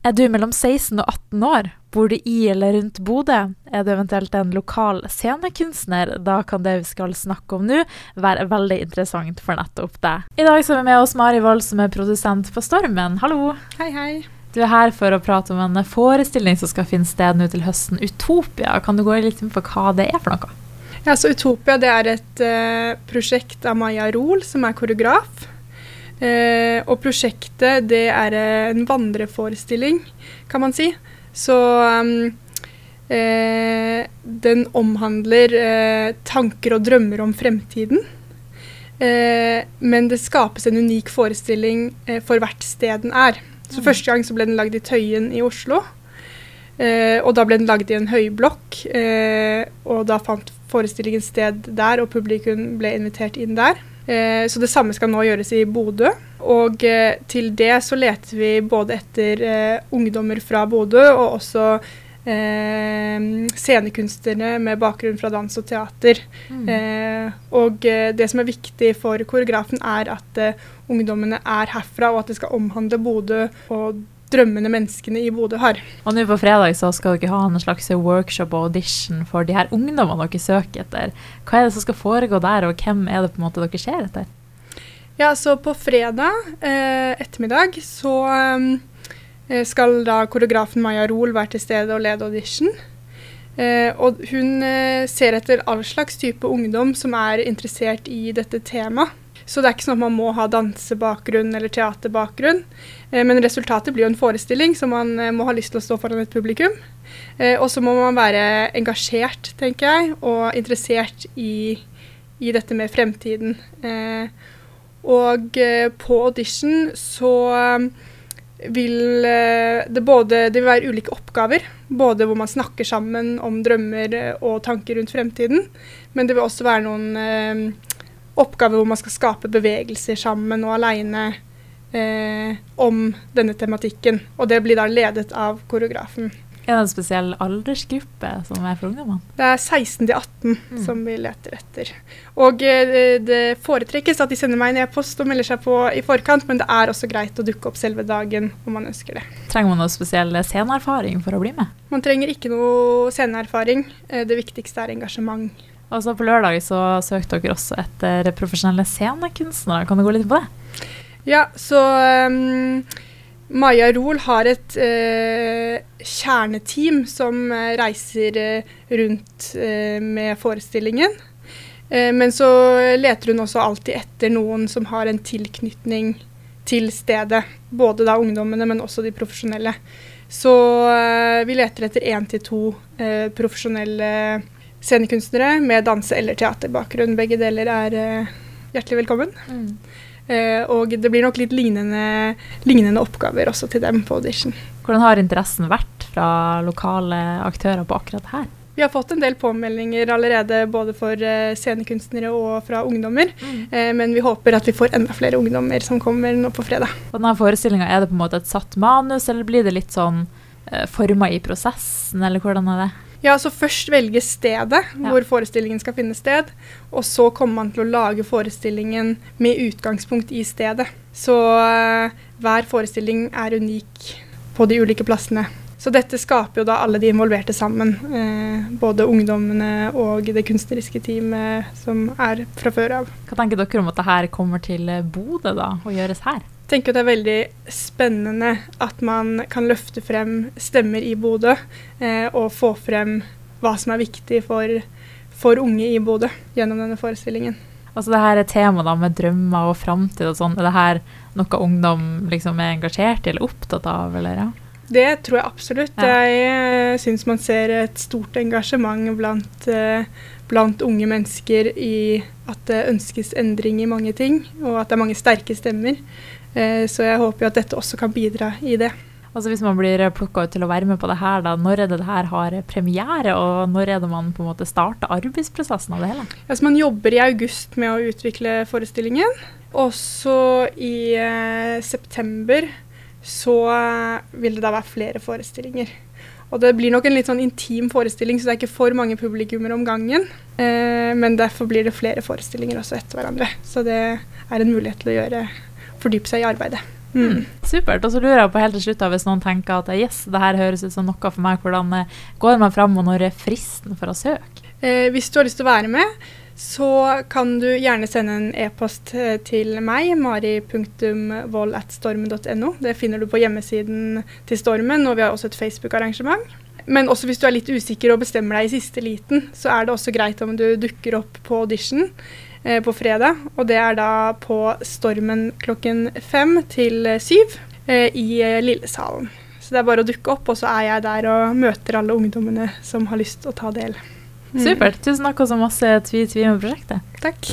Er du mellom 16 og 18 år? Bor du i eller rundt Bodø? Er du eventuelt en lokal scenekunstner? Da kan det vi skal snakke om nå, være veldig interessant for nettopp deg. I dag så er vi med oss Mari Wold, som er produsent på Stormen. Hallo! Hei, hei. Du er her for å prate om en forestilling som skal finne sted nå til høsten, Utopia. Kan du gå litt inn på hva det er for noe? Ja, så Utopia det er et uh, prosjekt av Maja Rol, som er koreograf. Eh, og prosjektet det er en vandreforestilling, kan man si. Så um, eh, den omhandler eh, tanker og drømmer om fremtiden. Eh, men det skapes en unik forestilling eh, for hvert sted den er. Så mm. Første gang så ble den lagd i Tøyen i Oslo. Eh, og da ble den lagd i en høyblokk. og da fant forestillingen sted der, og publikum ble invitert inn der. Eh, så det samme skal nå gjøres i Bodø. Og eh, til det så leter vi både etter eh, ungdommer fra Bodø og også eh, scenekunstnere med bakgrunn fra dans og teater. Mm. Eh, og eh, det som er viktig for koreografen, er at ungdommene er herfra, og at det skal omhandle Bodø og drømmende menneskene i Bodø har. Og nå på fredag så skal dere ha en slags workshop og audition for de her ungdommene dere søker etter. Hva er det som skal foregå der, og hvem er det på en måte dere ser etter? Ja, så på fredag eh, ettermiddag så eh, skal da koreografen Maja Rol være til stede og lede audition. Eh, og hun eh, ser etter all slags type ungdom som er interessert i dette temaet. Så det er ikke sånn at man må ha dansebakgrunn eller teaterbakgrunn. Eh, men resultatet blir jo en forestilling, så man eh, må ha lyst til å stå foran et publikum. Eh, og så må man være engasjert, tenker jeg, og interessert i, i dette med fremtiden. Og på audition så vil det både det vil være ulike oppgaver. Både hvor man snakker sammen om drømmer og tanker rundt fremtiden. Men det vil også være noen oppgaver hvor man skal skape bevegelser sammen og aleine eh, om denne tematikken. Og det blir da ledet av koreografen. Er det en spesiell aldersgruppe som er for ungdommene? Det er 16 til 18 mm. som vi leter etter. Og eh, det foretrekkes at de sender meg en e-post og melder seg på i forkant, men det er også greit å dukke opp selve dagen om man ønsker det. Trenger man noe spesiell sceneerfaring for å bli med? Man trenger ikke noe sceneerfaring. Eh, det viktigste er engasjement. Og så På lørdag så søkte dere også etter profesjonelle scenekunstnere. Kan du gå litt på det? Ja, så um, Maja Rol har et uh, kjerneteam som uh, reiser uh, rundt med forestillingen. men så leter hun også alltid etter noen som har en tilknytning til stedet. Både da ungdommene, men også de profesjonelle. Så vi leter etter én til to profesjonelle scenekunstnere med danse- eller teaterbakgrunn. Begge deler er uh, hjertelig velkommen. Mm. Uh, og det blir nok litt lignende, lignende, oppgaver også til dem på audition. Hvordan har interessen vært fra lokale aktører på akkurat her? Vi har fått en del påmeldinger allerede både for uh, scenekunstnere og fra ungdommer. Mm. men vi håper at vi får enda flere ungdommer som kommer nå på fredag. På denne forestillinga, er det på en måte et satt manus, eller blir det litt sånn forma i prosessen, eller hvordan er det? Ja, så først velge stedet ja. hvor forestillingen skal finne sted. Og så kommer man til å lage forestillingen med utgangspunkt i stedet. Så uh, hver forestilling er unik på de ulike plassene. Så dette skaper jo da alle de involverte sammen. Eh, både ungdommene og det kunstneriske teamet som er fra før av. Hva tenker dere om at dette kommer til Bodø da, og gjøres her? Tenker det er veldig spennende at man kan løfte frem stemmer i Bodø, eh, og få frem hva som er viktig for, for unge i Bodø gjennom denne forestillingen. Altså det her er tema da med drømmer og framtid og sånn. Er det her noe ungdom liksom er engasjert i eller opptatt av, eller ja? Det tror jeg absolutt. Ja. Jeg uh, syns man ser et stort engasjement blant, uh, blant, unge mennesker i at det ønskes endring i mange ting, og at det er mange sterke stemmer. Uh, så jeg håper jo at dette også kan bidra i det. Altså Hvis man blir plukka ut til å være med på det her, da, når er det det her har premiere, og når er det man på en måte starter arbeidsprosessen av det hele? Altså Man jobber i august med å utvikle forestillingen. Og så i september så vil det da være flere forestillinger. Og det blir nok en litt sånn intim forestilling, så det er ikke for mange publikummer om gangen. Eh, men derfor blir det flere forestillinger også etter hverandre. Så det er en mulighet til å gjøre, fordype seg i arbeidet. Mm. Supert. Og så lurer jeg på helt til slutt, hvis noen tenker at yes, det her høres ut som noe for meg, hvordan eh, går man fram, og når er fristen for å søke? Eh, hvis du har lyst til å være med, så kan du gjerne sende en e-post eh, til meg, mari.vold.stormen.no. Det finner du på hjemmesiden til Stormen, og vi har også et Facebook-arrangement. Men også hvis du er litt usikker og bestemmer deg i siste liten, så er det også greit om du dukker opp på audition eh, på fredag. Og det er da på Stormen klokken fem til syv eh, i eh, Lillesalen. Så det er bare å dukke opp, og så er jeg der og møter alle ungdommene som har lyst til å ta del. Supert. Tusen takk og så masse tvi-tvi med prosjektet. Takk.